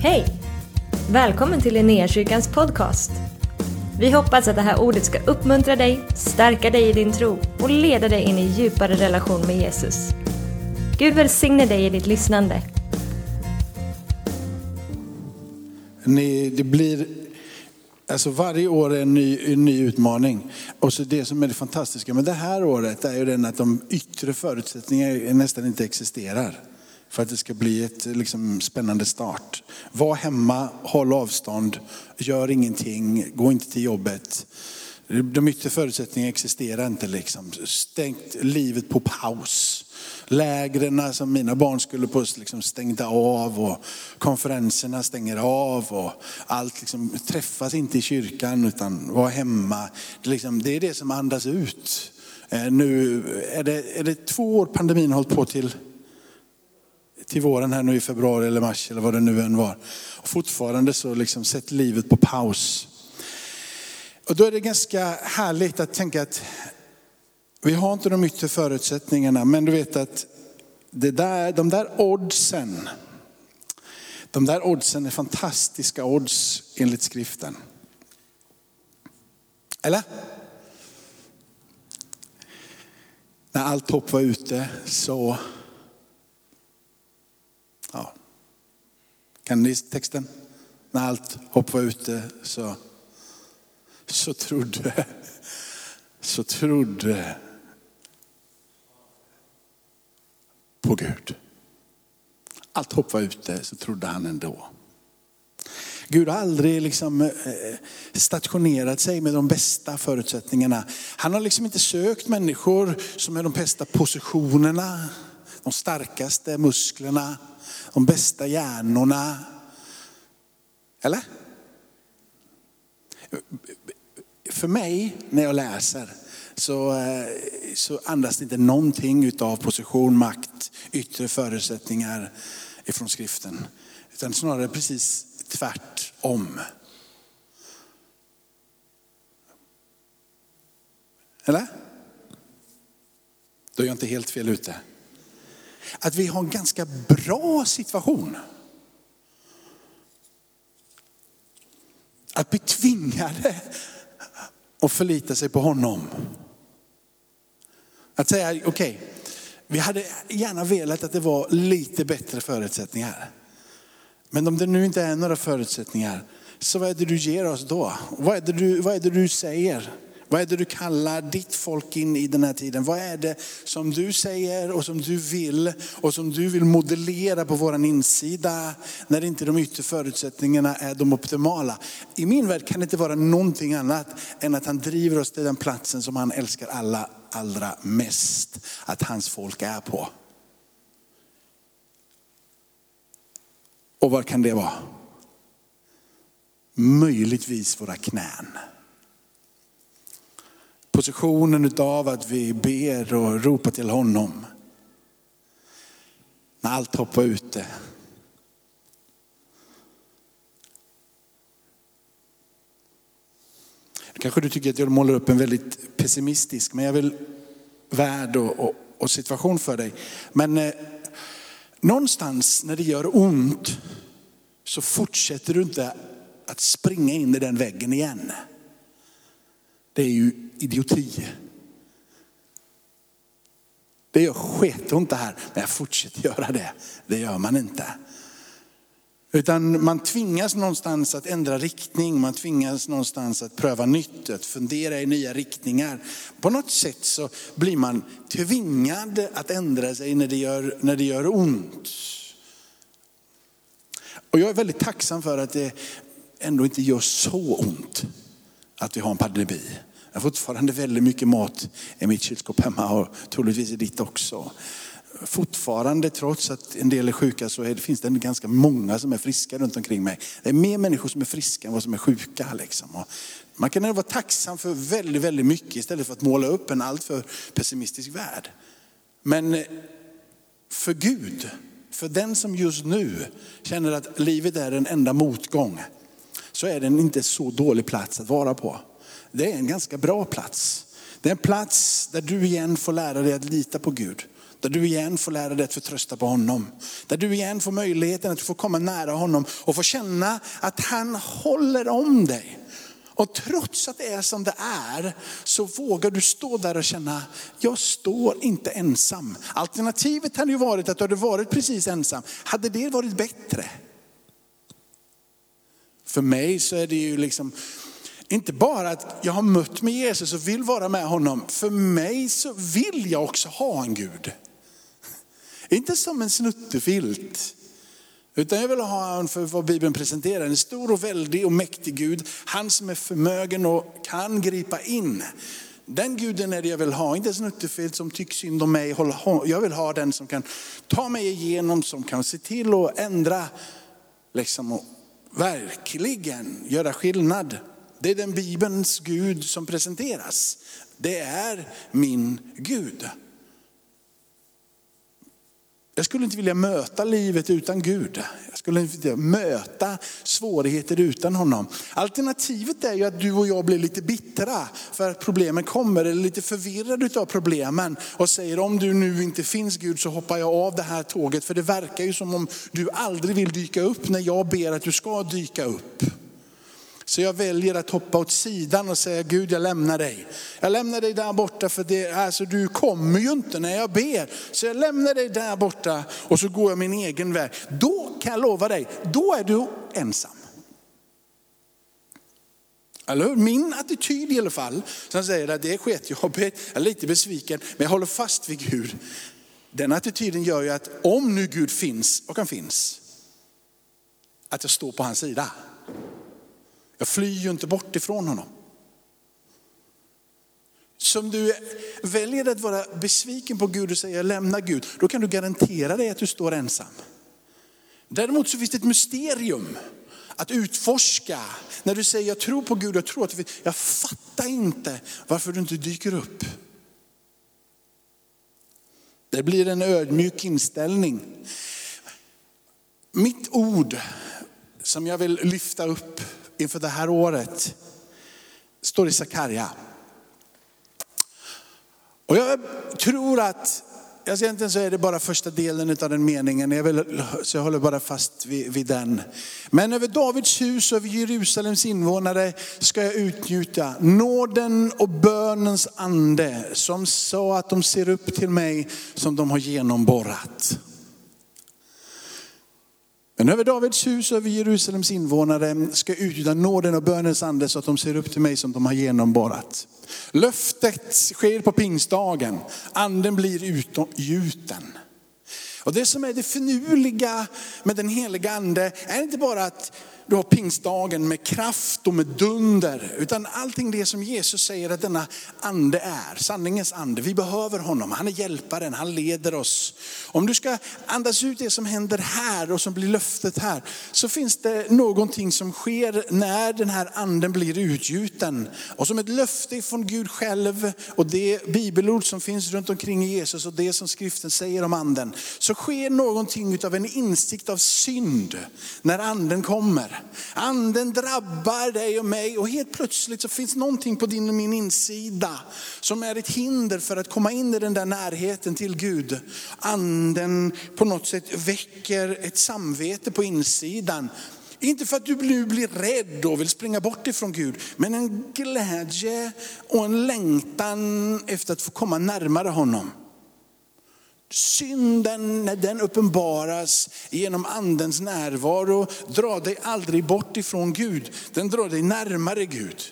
Hej! Välkommen till Linnéakyrkans podcast. Vi hoppas att det här ordet ska uppmuntra dig, stärka dig i din tro och leda dig in i djupare relation med Jesus. Gud välsigne dig i ditt lyssnande. Ni, det blir, alltså varje år är en ny, en ny utmaning. Och så det som är det fantastiska med det här året är ju den att de yttre förutsättningarna nästan inte existerar. För att det ska bli ett liksom, spännande start. Var hemma, håll avstånd, gör ingenting, gå inte till jobbet. De yttre förutsättningarna existerar inte. Liksom. Stängt livet på paus. Lägren som mina barn skulle på liksom stängda av och konferenserna stänger av. och Allt liksom, träffas inte i kyrkan utan var hemma. Det, liksom, det är det som andas ut. Eh, nu är det, är det två år pandemin har hållit på till till våren här nu i februari eller mars eller vad det nu än var. Och fortfarande så liksom sätter livet på paus. Och då är det ganska härligt att tänka att vi har inte de yttre förutsättningarna, men du vet att det där, de där oddsen, de där oddsen är fantastiska odds enligt skriften. Eller? När allt hopp var ute så Kan ni texten? När allt hopp var ute så, så trodde, så trodde på Gud. Allt hopp var ute så trodde han ändå. Gud har aldrig liksom eh, stationerat sig med de bästa förutsättningarna. Han har liksom inte sökt människor som är de bästa positionerna, de starkaste musklerna de bästa hjärnorna. Eller? För mig när jag läser så, eh, så andas det inte någonting av position, makt, yttre förutsättningar ifrån skriften. Utan snarare precis tvärtom. Eller? Då är jag inte helt fel ute att vi har en ganska bra situation. Att bli tvingade att förlita sig på honom. Att säga, okej, okay, vi hade gärna velat att det var lite bättre förutsättningar. Men om det nu inte är några förutsättningar, så vad är det du ger oss då? Vad är det du, vad är det du säger? Vad är det du kallar ditt folk in i den här tiden? Vad är det som du säger och som du vill och som du vill modellera på våran insida när inte de yttre förutsättningarna är de optimala? I min värld kan det inte vara någonting annat än att han driver oss till den platsen som han älskar alla allra mest att hans folk är på. Och vad kan det vara? Möjligtvis våra knän positionen av att vi ber och ropar till honom. När allt hoppar ute. Kanske du tycker att jag målar upp en väldigt pessimistisk, men jag vill värld och, och, och situation för dig. Men eh, någonstans när det gör ont så fortsätter du inte att springa in i den väggen igen. Det är ju idioti. Det gör sketont det här, men jag fortsätter göra det. Det gör man inte. Utan man tvingas någonstans att ändra riktning, man tvingas någonstans att pröva nytt, att fundera i nya riktningar. På något sätt så blir man tvingad att ändra sig när det gör, när det gör ont. Och jag är väldigt tacksam för att det ändå inte gör så ont att vi har en pandemi. Jag har fortfarande väldigt mycket mat i mitt kylskåp hemma och troligtvis i ditt också. Fortfarande, trots att en del är sjuka, så är det, finns det ganska många som är friska runt omkring mig. Det är mer människor som är friska än vad som är sjuka. Liksom. man kan vara tacksam för väldigt, väldigt mycket istället för att måla upp en alltför pessimistisk värld. Men eh, för Gud, för den som just nu känner att livet är en enda motgång, så är den inte så dålig plats att vara på det är en ganska bra plats. Det är en plats där du igen får lära dig att lita på Gud. Där du igen får lära dig att förtrösta på honom. Där du igen får möjligheten att få komma nära honom och få känna att han håller om dig. Och trots att det är som det är så vågar du stå där och känna, jag står inte ensam. Alternativet hade ju varit att du hade varit precis ensam. Hade det varit bättre? För mig så är det ju liksom, inte bara att jag har mött med Jesus och vill vara med honom. För mig så vill jag också ha en Gud. Inte som en snuttefilt. Utan jag vill ha honom för vad Bibeln presenterar, en stor och väldig och mäktig Gud. Han som är förmögen och kan gripa in. Den guden är det jag vill ha, inte en snuttefilt som tycker synd om mig. Jag vill ha den som kan ta mig igenom, som kan se till att ändra, liksom, och verkligen göra skillnad. Det är den Bibelns Gud som presenteras. Det är min Gud. Jag skulle inte vilja möta livet utan Gud. Jag skulle inte vilja möta svårigheter utan honom. Alternativet är ju att du och jag blir lite bittra för att problemen kommer, eller lite förvirrade av problemen och säger om du nu inte finns Gud så hoppar jag av det här tåget. För det verkar ju som om du aldrig vill dyka upp när jag ber att du ska dyka upp. Så jag väljer att hoppa åt sidan och säga Gud jag lämnar dig. Jag lämnar dig där borta för det, alltså, du kommer ju inte när jag ber. Så jag lämnar dig där borta och så går jag min egen väg. Då kan jag lova dig, då är du ensam. Eller hur? Min attityd i alla fall, som säger att det är sketjobbigt, jag är lite besviken, men jag håller fast vid Gud. Den attityden gör ju att om nu Gud finns, och han finns, att jag står på hans sida. Jag flyr ju inte bort ifrån honom. Som du väljer att vara besviken på Gud och säga lämna Gud, då kan du garantera dig att du står ensam. Däremot så finns det ett mysterium att utforska. När du säger jag tror på Gud, jag tror att det jag fattar inte varför du inte dyker upp. Det blir en ödmjuk inställning. Mitt ord som jag vill lyfta upp inför det här året står i Sakarja. Och jag tror att, alltså egentligen så är det bara första delen av den meningen, jag vill, så jag håller bara fast vid, vid den. Men över Davids hus och över Jerusalems invånare ska jag utnjuta nåden och bönens ande som sa att de ser upp till mig som de har genomborrat. Men över Davids hus och över Jerusalems invånare ska utgjuta nåden och bönens ande så att de ser upp till mig som de har genomborrat. Löftet sker på pingstdagen, anden blir utgjuten. Och det som är det finurliga med den heliga ande är inte bara att du har pingstdagen med kraft och med dunder. Utan allting det som Jesus säger att denna ande är, sanningens ande. Vi behöver honom, han är hjälparen, han leder oss. Om du ska andas ut det som händer här och som blir löftet här, så finns det någonting som sker när den här anden blir utgjuten. Och som ett löfte från Gud själv och det bibelord som finns runt omkring Jesus och det som skriften säger om anden. Så sker någonting av en insikt av synd när anden kommer. Anden drabbar dig och mig och helt plötsligt så finns någonting på din och min insida som är ett hinder för att komma in i den där närheten till Gud. Anden på något sätt väcker ett samvete på insidan. Inte för att du nu blir rädd och vill springa bort ifrån Gud, men en glädje och en längtan efter att få komma närmare honom. Synden, när den uppenbaras genom andens närvaro, drar dig aldrig bort ifrån Gud. Den drar dig närmare Gud.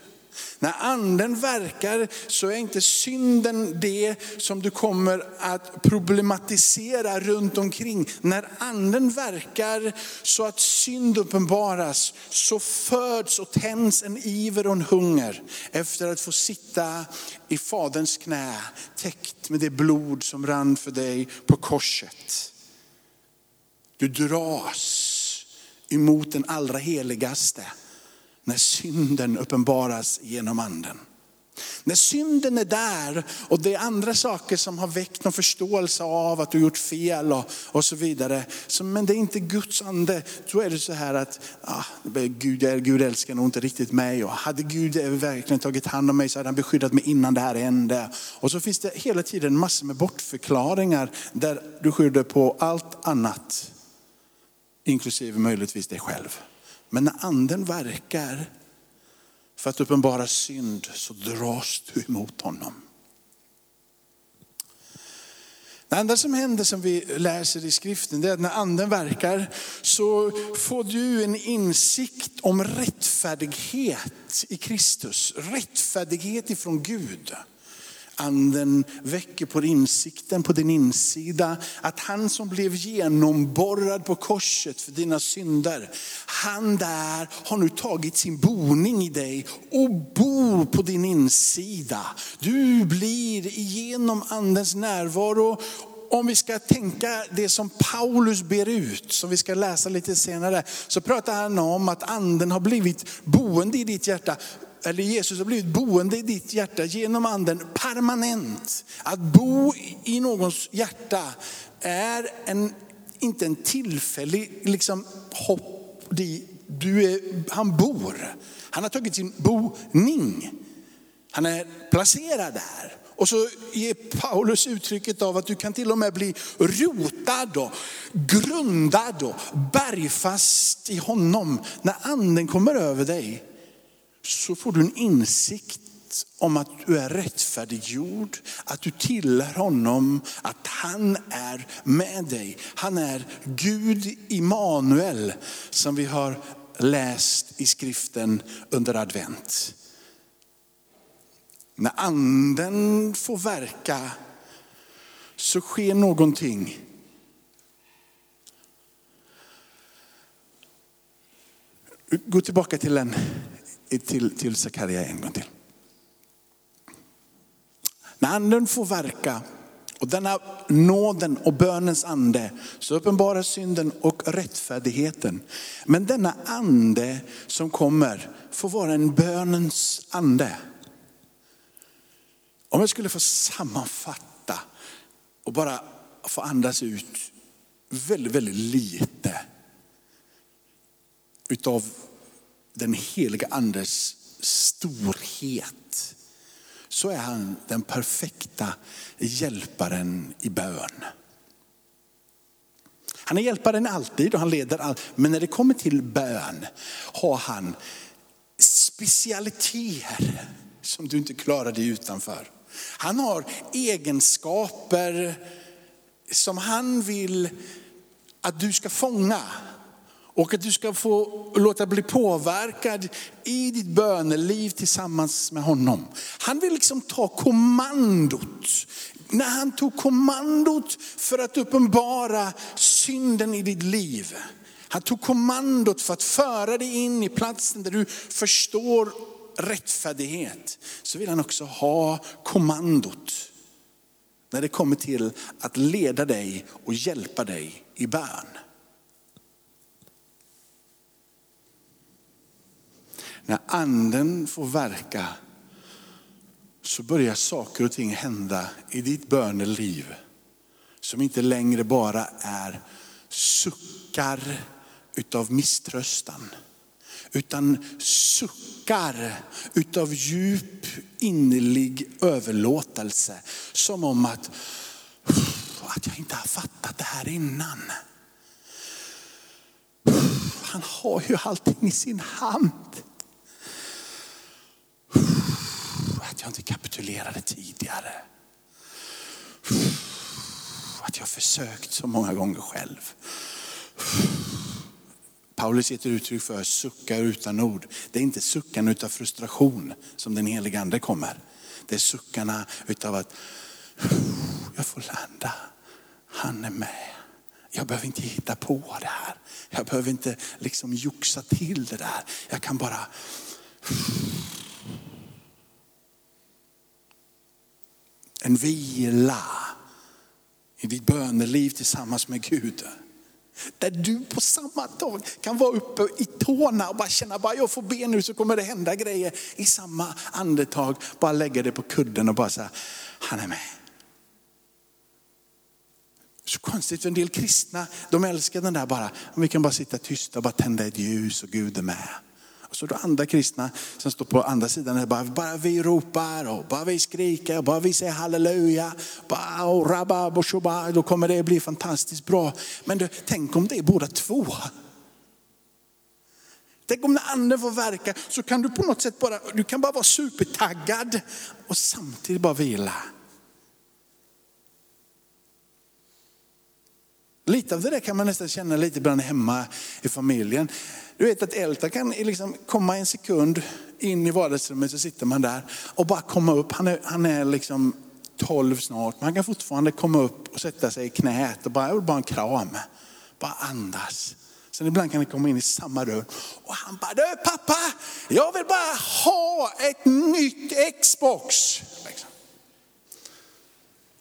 När anden verkar så är inte synden det som du kommer att problematisera runt omkring. När anden verkar så att synd uppenbaras så föds och tänds en iver och en hunger efter att få sitta i faderns knä täckt med det blod som rann för dig på korset. Du dras emot den allra heligaste när synden uppenbaras genom anden. När synden är där och det är andra saker som har väckt någon förståelse av att du gjort fel och, och så vidare. Så, men det är inte Guds ande. Då är det så här att ah, Gud, eh, Gud älskar nog inte riktigt mig. Och hade Gud verkligen tagit hand om mig så hade han beskyddat mig innan det här hände. Och så finns det hela tiden massor med bortförklaringar där du skyller på allt annat. Inklusive möjligtvis dig själv. Men när anden verkar för att uppenbara synd så dras du emot honom. Det andra som händer som vi läser i skriften det är att när anden verkar så får du en insikt om rättfärdighet i Kristus. Rättfärdighet ifrån Gud. Anden väcker på insikten på din insida att han som blev genomborrad på korset för dina synder, han där har nu tagit sin boning i dig och bor på din insida. Du blir genom andens närvaro om vi ska tänka det som Paulus ber ut, som vi ska läsa lite senare, så pratar han om att anden har blivit boende i ditt hjärta eller Jesus har blivit boende i ditt hjärta genom anden permanent. Att bo i någons hjärta är en, inte en tillfällig liksom, hopp dit du är, han bor. Han har tagit sin boning. Han är placerad där. Och så ger Paulus uttrycket av att du kan till och med bli rotad och grundad och bergfast i honom. När anden kommer över dig så får du en insikt om att du är rättfärdiggjord, att du tillhör honom, att han är med dig. Han är Gud Immanuel som vi har läst i skriften under advent. När anden får verka så sker någonting. Gå tillbaka till en till, till Zakaria en gång till. När anden får verka och denna nåden och bönens ande så uppenbaras synden och rättfärdigheten. Men denna ande som kommer får vara en bönens ande. Om jag skulle få sammanfatta och bara få andas ut väldigt, väldigt lite utav den heliga andes storhet så är han den perfekta hjälparen i bön. Han är hjälparen alltid och han leder allt. Men när det kommer till bön har han specialiteter som du inte klarar dig utanför. Han har egenskaper som han vill att du ska fånga. Och att du ska få låta bli påverkad i ditt böneliv tillsammans med honom. Han vill liksom ta kommandot. När han tog kommandot för att uppenbara synden i ditt liv. Han tog kommandot för att föra dig in i platsen där du förstår rättfärdighet. Så vill han också ha kommandot när det kommer till att leda dig och hjälpa dig i bön. När anden får verka så börjar saker och ting hända i ditt böneliv som inte längre bara är suckar utav misströstan. Utan suckar utav djup innerlig överlåtelse. Som om att, att jag inte har fattat det här innan. Han har ju allting i sin hand. Att formulerade tidigare. Att jag försökt så många gånger själv. Paulus ger ett uttryck för suckar utan ord. Det är inte suckan utav frustration som den heliga ande kommer. Det är suckarna utav att jag får landa. Han är med. Jag behöver inte hitta på det här. Jag behöver inte liksom joxa till det där. Jag kan bara en vila i ditt böneliv tillsammans med Gud. Där du på samma dag kan vara uppe i tårna och bara känna, bara jag får be nu så kommer det hända grejer. I samma andetag bara lägga det på kudden och bara säga, han är med. Så konstigt, för en del kristna, de älskar den där bara, vi kan bara sitta tysta och bara tända ett ljus och Gud är med. Och så då andra kristna som står på andra sidan, bara, bara vi ropar och bara vi skriker, bara vi säger halleluja, bara och rabba och då kommer det bli fantastiskt bra. Men du, tänk om det är båda två. Tänk om när anden får verka så kan du på något sätt bara, du kan bara vara supertaggad och samtidigt bara vila. Lite av det där kan man nästan känna lite ibland hemma i familjen. Du vet att Elta kan liksom komma en sekund in i vardagsrummet så sitter man där och bara komma upp. Han är, han är liksom 12 snart, men han kan fortfarande komma upp och sätta sig i knät och bara, bara en kram. Bara andas. Sen ibland kan han komma in i samma rum och han bara, du pappa, jag vill bara ha ett nytt Xbox. Liksom.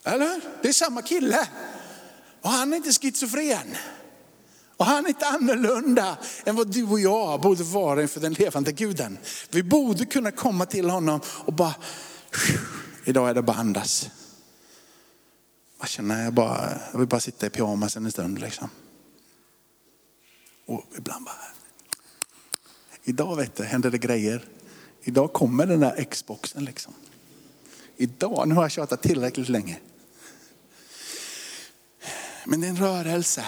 Eller Det är samma kille. Och han är inte schizofren. Och han är inte annorlunda än vad du och jag borde vara inför den levande guden. Vi borde kunna komma till honom och bara, idag är det bara andas. Jag känner jag bara, jag vill bara sitta i pyjamasen en stund liksom. Och ibland bara, idag vet du, händer det grejer. Idag kommer den där Xboxen liksom. Idag, nu har jag tjatat tillräckligt länge. Men det är en rörelse.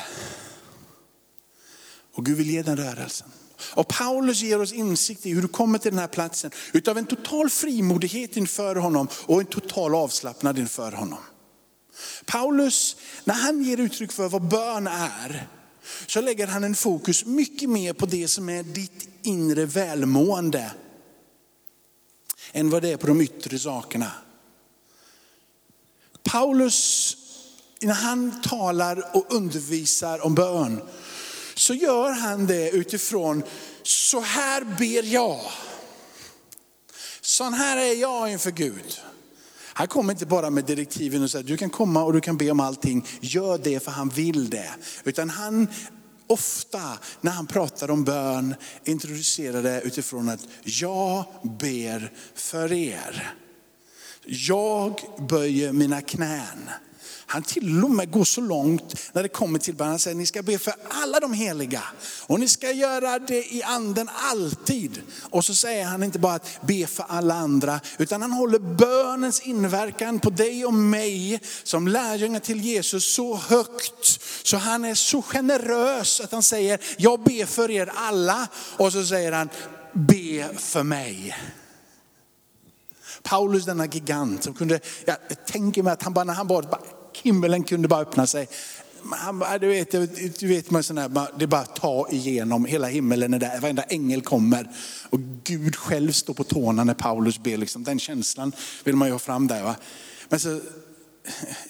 Och Gud vill ge den rörelsen. Och Paulus ger oss insikt i hur du kommer till den här platsen. Utav en total frimodighet inför honom och en total avslappnad inför honom. Paulus, när han ger uttryck för vad bön är, så lägger han en fokus mycket mer på det som är ditt inre välmående. Än vad det är på de yttre sakerna. Paulus, när han talar och undervisar om bön, så gör han det utifrån, så här ber jag. Sån här är jag inför Gud. Han kommer inte bara med direktiven och säger du kan komma och du kan be om allting, gör det för han vill det. Utan han ofta när han pratar om bön introducerar det utifrån att jag ber för er. Jag böjer mina knän. Han till och med går så långt när det kommer till bön. Han säger ni ska be för alla de heliga. Och ni ska göra det i anden alltid. Och så säger han inte bara att be för alla andra. Utan han håller bönens inverkan på dig och mig som lärjungar till Jesus så högt. Så han är så generös att han säger jag ber för er alla. Och så säger han be för mig. Paulus denna gigant som kunde, jag tänker mig att han bara när han bad, himmelen kunde bara öppna sig. Han, du vet, du vet man sån här, det är bara att ta igenom, hela himmelen är där, varenda ängel kommer. Och Gud själv står på tårna när Paulus ber, liksom. den känslan vill man ju ha fram där. Va? Men så,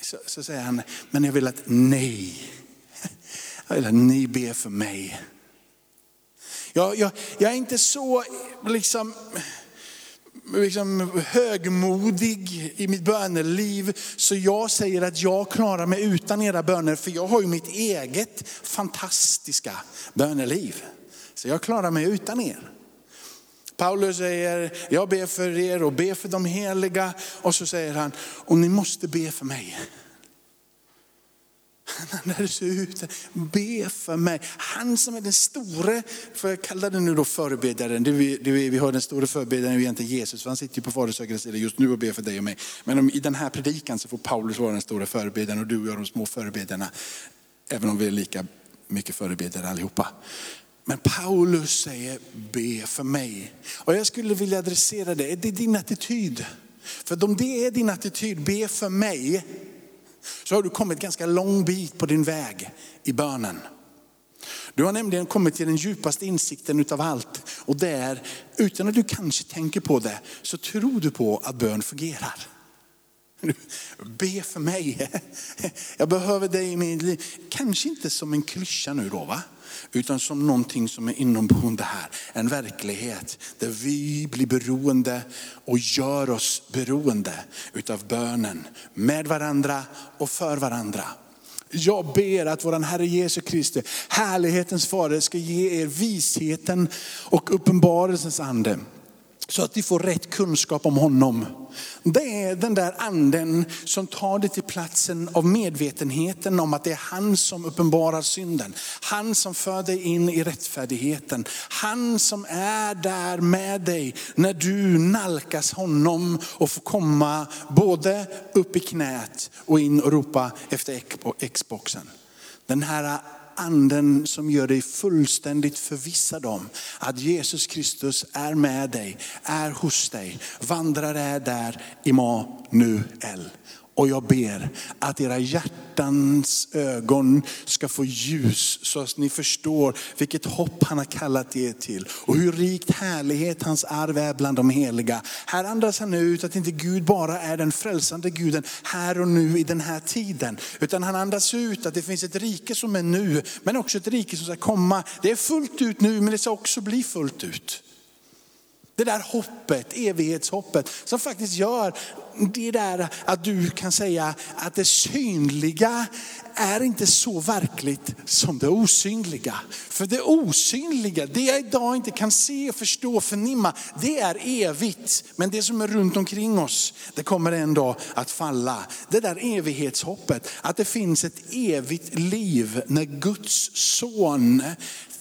så, så säger han, men jag vill att ni, jag vill att ni ber för mig. Jag, jag, jag är inte så liksom, liksom högmodig i mitt böneliv så jag säger att jag klarar mig utan era böner för jag har ju mitt eget fantastiska böneliv. Så jag klarar mig utan er. Paulus säger, jag ber för er och ber för de heliga. Och så säger han, och ni måste be för mig. När du ser ut, be för mig. Han som är den store, för jag kalla det nu då förebedjaren. Det vi, det vi, vi har den store förebedjaren är egentligen Jesus, för han sitter ju på Faderns högra sida just nu och ber för dig och mig. Men om, i den här predikan så får Paulus vara den stora förebedjaren och du och jag de små förebedjarna. Även om vi är lika mycket förebedjare allihopa. Men Paulus säger be för mig. Och jag skulle vilja adressera det, är det din attityd? För om det är din attityd, be för mig så har du kommit ganska lång bit på din väg i bönen. Du har nämligen kommit till den djupaste insikten utav allt. Och det är, utan att du kanske tänker på det, så tror du på att bön fungerar. Be för mig. Jag behöver dig i mitt liv. Kanske inte som en klyscha nu då va? Utan som någonting som är inomboende här. En verklighet där vi blir beroende och gör oss beroende utav bönen med varandra och för varandra. Jag ber att vår Herre Jesu Kristi, härlighetens Fader, ska ge er visheten och uppenbarelsens ande. Så att ni får rätt kunskap om honom. Det är den där anden som tar dig till platsen av medvetenheten om att det är han som uppenbarar synden. Han som för dig in i rättfärdigheten. Han som är där med dig när du nalkas honom och får komma både upp i knät och in och ropa efter Xboxen. Den här anden som gör dig fullständigt förvissad om att Jesus Kristus är med dig, är hos dig, vandrar är där, Immanuel. Och jag ber att era hjärtans ögon ska få ljus så att ni förstår vilket hopp han har kallat er till. Och hur rikt härlighet hans arv är bland de heliga. Här andas han ut att inte Gud bara är den frälsande guden här och nu i den här tiden. Utan han andas ut att det finns ett rike som är nu, men också ett rike som ska komma. Det är fullt ut nu, men det ska också bli fullt ut. Det där hoppet, evighetshoppet, som faktiskt gör det där att du kan säga att det synliga är inte så verkligt som det osynliga. För det osynliga, det jag idag inte kan se, förstå, förnimma, det är evigt. Men det som är runt omkring oss, det kommer en dag att falla. Det där evighetshoppet, att det finns ett evigt liv när Guds son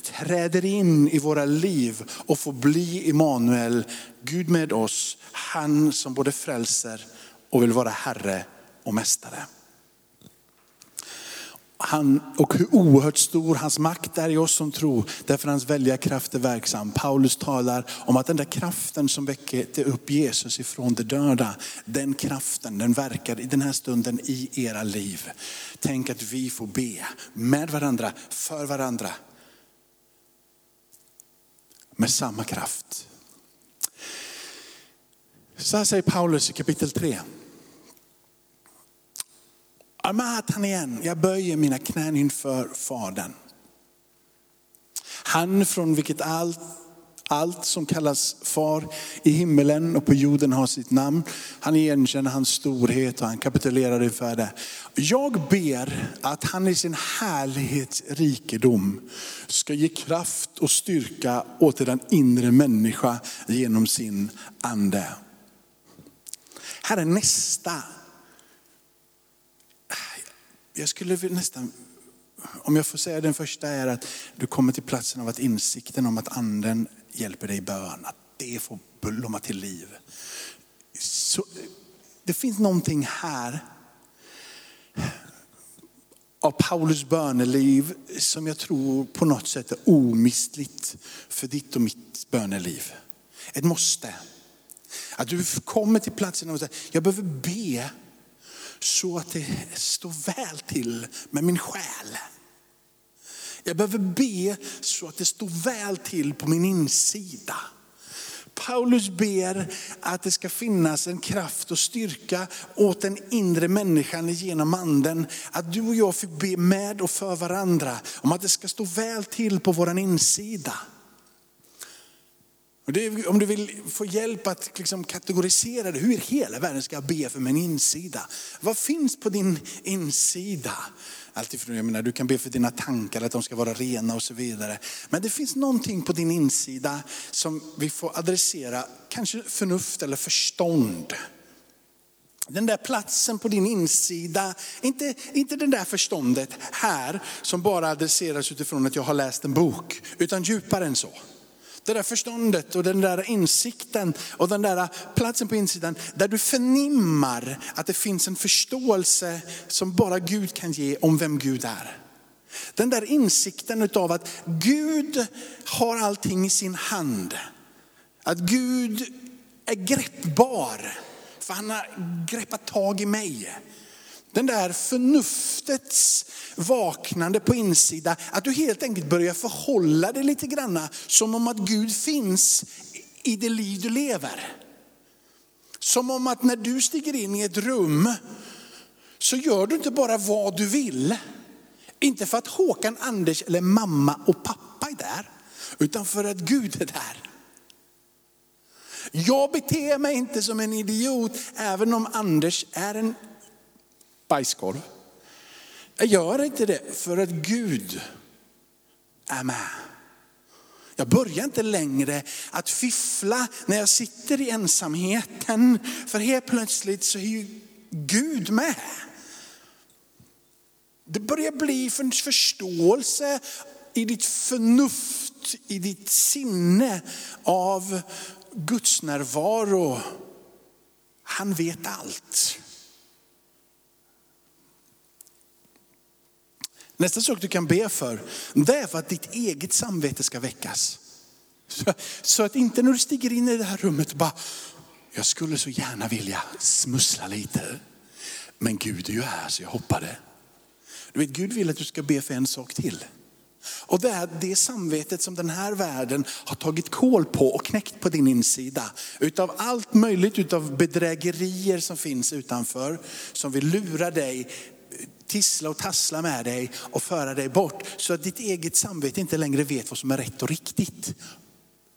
träder in i våra liv och får bli Immanuel, Gud med oss. Han som både frälser och vill vara Herre och Mästare. Han, och hur oerhört stor hans makt är i oss som tror, därför hans välja kraft är verksam. Paulus talar om att den där kraften som väckte upp Jesus ifrån de döda, den kraften den verkar i den här stunden i era liv. Tänk att vi får be med varandra, för varandra, med samma kraft. Så här säger Paulus i kapitel 3. Amatan igen, jag böjer mina knän inför Fadern. Han från vilket allt allt som kallas far i himmelen och på jorden har sitt namn. Han igenkänner hans storhet och han kapitulerar inför det. Jag ber att han i sin härlighets rikedom ska ge kraft och styrka åt den inre människa genom sin ande. Här är nästa. Jag skulle nästan om jag får säga den första är att du kommer till platsen av att insikten om att anden hjälper dig i bön, att det får blomma till liv. Så, det finns någonting här av Paulus böneliv som jag tror på något sätt är omistligt för ditt och mitt böneliv. Ett måste. Att du kommer till platsen och säger, jag behöver be så att det står väl till med min själ. Jag behöver be så att det står väl till på min insida. Paulus ber att det ska finnas en kraft och styrka åt den inre människan genom anden. Att du och jag fick be med och för varandra om att det ska stå väl till på vår insida. Är, om du vill få hjälp att liksom kategorisera det, hur i hela världen ska jag be för min insida? Vad finns på din insida? Alltifrån, jag menar, du kan be för dina tankar, att de ska vara rena och så vidare. Men det finns någonting på din insida som vi får adressera, kanske förnuft eller förstånd. Den där platsen på din insida, inte, inte det där förståndet här som bara adresseras utifrån att jag har läst en bok, utan djupare än så. Det där förståndet och den där insikten och den där platsen på insidan där du förnimmar att det finns en förståelse som bara Gud kan ge om vem Gud är. Den där insikten av att Gud har allting i sin hand. Att Gud är greppbar, för han har greppat tag i mig. Den där förnuftets vaknande på insidan, att du helt enkelt börjar förhålla dig lite granna som om att Gud finns i det liv du lever. Som om att när du stiger in i ett rum så gör du inte bara vad du vill. Inte för att Håkan, Anders eller mamma och pappa är där, utan för att Gud är där. Jag beter mig inte som en idiot, även om Anders är en bajskorv. Jag gör inte det för att Gud är med. Jag börjar inte längre att fiffla när jag sitter i ensamheten. För helt plötsligt så är ju Gud med. Det börjar bli en förståelse i ditt förnuft, i ditt sinne av Guds närvaro. Han vet allt. Nästa sak du kan be för, det är för att ditt eget samvete ska väckas. Så, så att inte när du stiger in i det här rummet bara, jag skulle så gärna vilja smussla lite. Men Gud är ju här så jag hoppade. Du vet, Gud vill att du ska be för en sak till. Och det är det samvetet som den här världen har tagit kål på och knäckt på din insida. Utav allt möjligt, utav bedrägerier som finns utanför, som vill lura dig, tissla och tassla med dig och föra dig bort. Så att ditt eget samvete inte längre vet vad som är rätt och riktigt.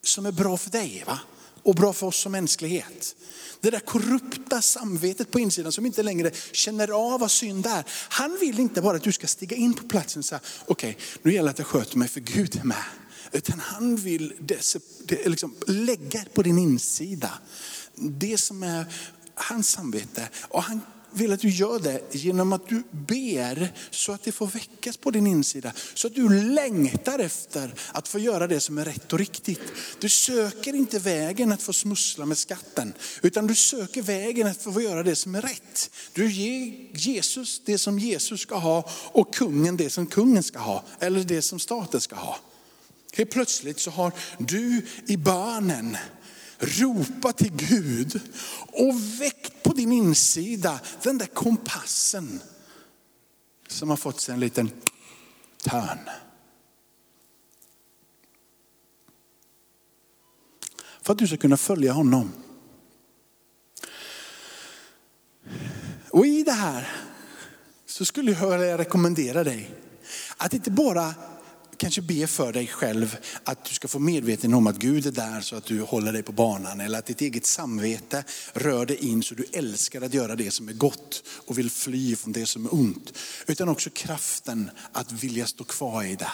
Som är bra för dig va? och bra för oss som mänsklighet. Det där korrupta samvetet på insidan som inte längre känner av vad synd är. Han vill inte bara att du ska stiga in på platsen och säga, okej okay, nu gäller det att jag sköter mig för Gud är med. Utan han vill det, liksom, lägga på din insida det som är hans samvete. Och han vill att du gör det genom att du ber så att det får väckas på din insida. Så att du längtar efter att få göra det som är rätt och riktigt. Du söker inte vägen att få smussla med skatten, utan du söker vägen att få göra det som är rätt. Du ger Jesus det som Jesus ska ha och kungen det som kungen ska ha, eller det som staten ska ha. Helt plötsligt så har du i bönen ropa till Gud och väckt på din insida den där kompassen som har fått sig en liten törn. För att du ska kunna följa honom. Och i det här så skulle jag rekommendera dig att inte bara kanske be för dig själv att du ska få medveten om att Gud är där så att du håller dig på banan. Eller att ditt eget samvete rör dig in så du älskar att göra det som är gott och vill fly från det som är ont. Utan också kraften att vilja stå kvar i det.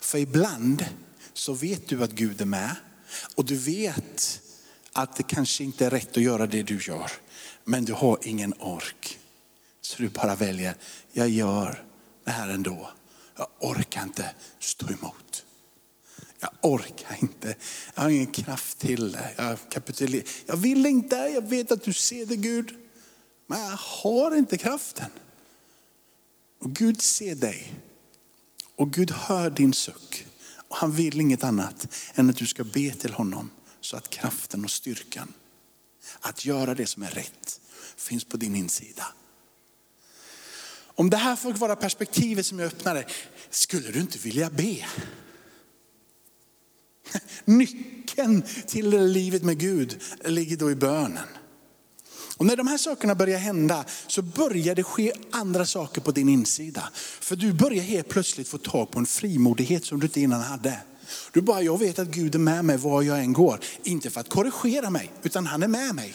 För ibland så vet du att Gud är med och du vet att det kanske inte är rätt att göra det du gör. Men du har ingen ork. Så du bara väljer, jag gör det här ändå. Jag orkar inte stå emot. Jag orkar inte, jag har ingen kraft till det. Jag kapitulerar. Jag vill inte, jag vet att du ser det Gud. Men jag har inte kraften. Och Gud ser dig. Och Gud hör din suck. Och han vill inget annat än att du ska be till honom så att kraften och styrkan att göra det som är rätt finns på din insida. Om det här får vara perspektivet som jag öppnade, skulle du inte vilja be? Nyckeln till livet med Gud ligger då i bönen. Och när de här sakerna börjar hända så börjar det ske andra saker på din insida. För du börjar helt plötsligt få tag på en frimodighet som du inte innan hade. Du bara, jag vet att Gud är med mig var jag än går. Inte för att korrigera mig, utan han är med mig.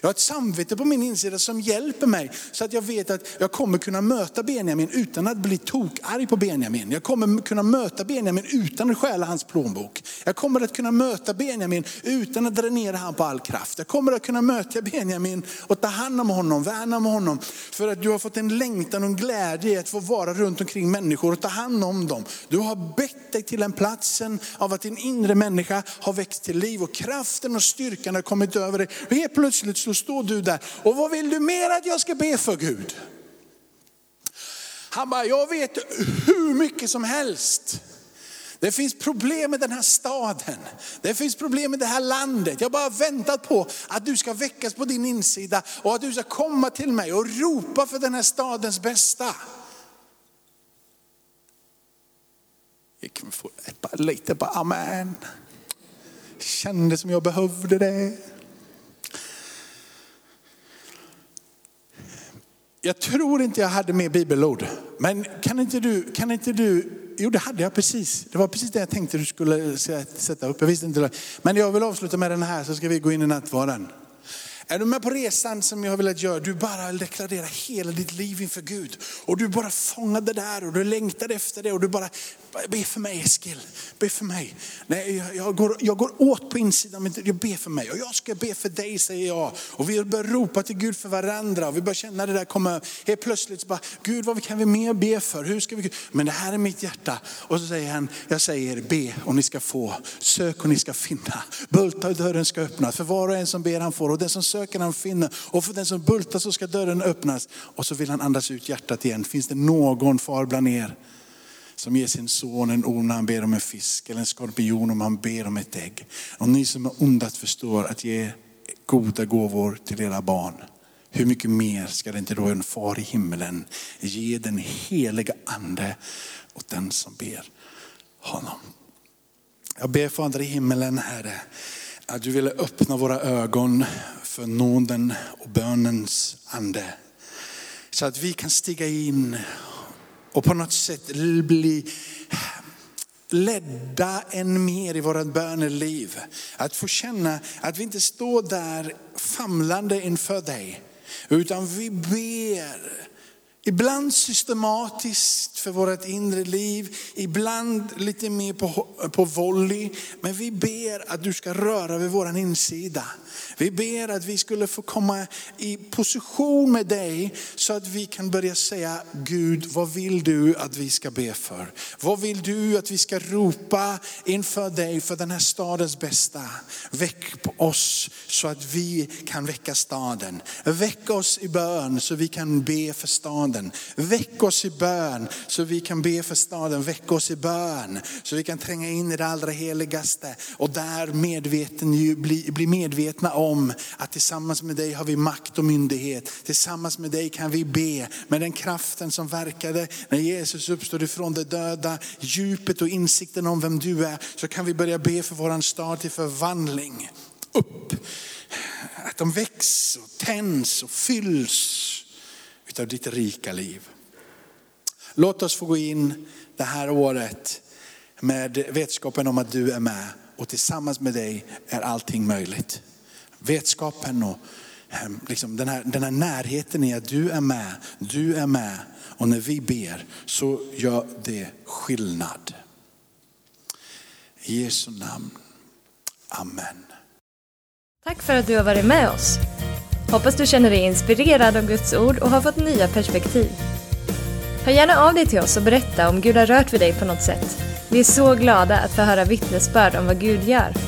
Jag har ett samvete på min insida som hjälper mig så att jag vet att jag kommer kunna möta Benjamin utan att bli tokarg på Benjamin. Jag kommer kunna möta Benjamin utan att stjäla hans plånbok. Jag kommer att kunna möta Benjamin utan att dränera honom på all kraft. Jag kommer att kunna möta Benjamin och ta hand om honom, värna om honom. För att du har fått en längtan och en glädje i att få vara runt omkring människor och ta hand om dem. Du har bett dig till en platsen av att din inre människa har växt till liv och kraften och styrkan har kommit över dig. Och helt plötsligt så står du där. Och vad vill du mer att jag ska be för Gud? Han bara, jag vet hur mycket som helst. Det finns problem med den här staden. Det finns problem med det här landet. Jag har bara väntat på att du ska väckas på din insida och att du ska komma till mig och ropa för den här stadens bästa. Jag kan få lite på amen. Kände som jag behövde det. Jag tror inte jag hade mer bibelord. Men kan inte du, kan inte du, jo det hade jag precis. Det var precis det jag tänkte du skulle sätta upp. Jag visste inte det. Men jag vill avsluta med den här så ska vi gå in i nattvarden. Är du med på resan som jag har velat göra? Du bara deklarerar hela ditt liv inför Gud. Och du bara fångade där och du längtade efter det och du bara, be för mig Eskil, be för mig. Nej, jag, jag, går, jag går åt på insidan men jag ber för mig och jag ska be för dig säger jag. Och vi börjar ropa till Gud för varandra och vi börjar känna det där komma, helt plötsligt så bara, Gud vad kan vi mer be för? Hur ska vi? Men det här är mitt hjärta. Och så säger han, jag säger be och ni ska få, sök och ni ska finna. Bulta och dörren ska öppnas. För var och en som ber han får och den som söker han finner. Och för den som bultar så ska dörren öppnas. Och så vill han andas ut hjärtat igen. Finns det någon far bland er som ger sin son en orm när han ber om en fisk eller en skorpion om han ber om ett ägg. Och ni som är ondat förstår att ge goda gåvor till era barn. Hur mycket mer ska det inte då en far i himmelen ge den heliga ande åt den som ber honom. Jag ber Fader i himmelen Herre, att du ville öppna våra ögon för nåden och bönens ande. Så att vi kan stiga in och på något sätt bli ledda än mer i vårt böneliv. Att få känna att vi inte står där famlande inför dig, utan vi ber Ibland systematiskt för vårt inre liv, ibland lite mer på, på volley. Men vi ber att du ska röra vid våran insida. Vi ber att vi skulle få komma i position med dig så att vi kan börja säga, Gud vad vill du att vi ska be för? Vad vill du att vi ska ropa inför dig för den här stadens bästa? Väck på oss så att vi kan väcka staden. Väck oss i bön så vi kan be för staden. Väck oss i bön så vi kan be för staden. Väck oss i bön så vi kan tränga in i det allra heligaste och där medveten, bli, bli medvetna om att tillsammans med dig har vi makt och myndighet. Tillsammans med dig kan vi be med den kraften som verkade när Jesus uppstod ifrån de döda, djupet och insikten om vem du är, så kan vi börja be för våran stad till förvandling. Upp, att de väcks och tänds och fylls utav ditt rika liv. Låt oss få gå in det här året med vetskapen om att du är med och tillsammans med dig är allting möjligt. Vetskapen och ehm, liksom den, här, den här närheten i att du är med, du är med och när vi ber så gör det skillnad. I Jesu namn. Amen. Tack för att du har varit med oss. Hoppas du känner dig inspirerad av Guds ord och har fått nya perspektiv. Hör gärna av dig till oss och berätta om Gud har rört vid dig på något sätt. Vi är så glada att få höra vittnesbörd om vad Gud gör.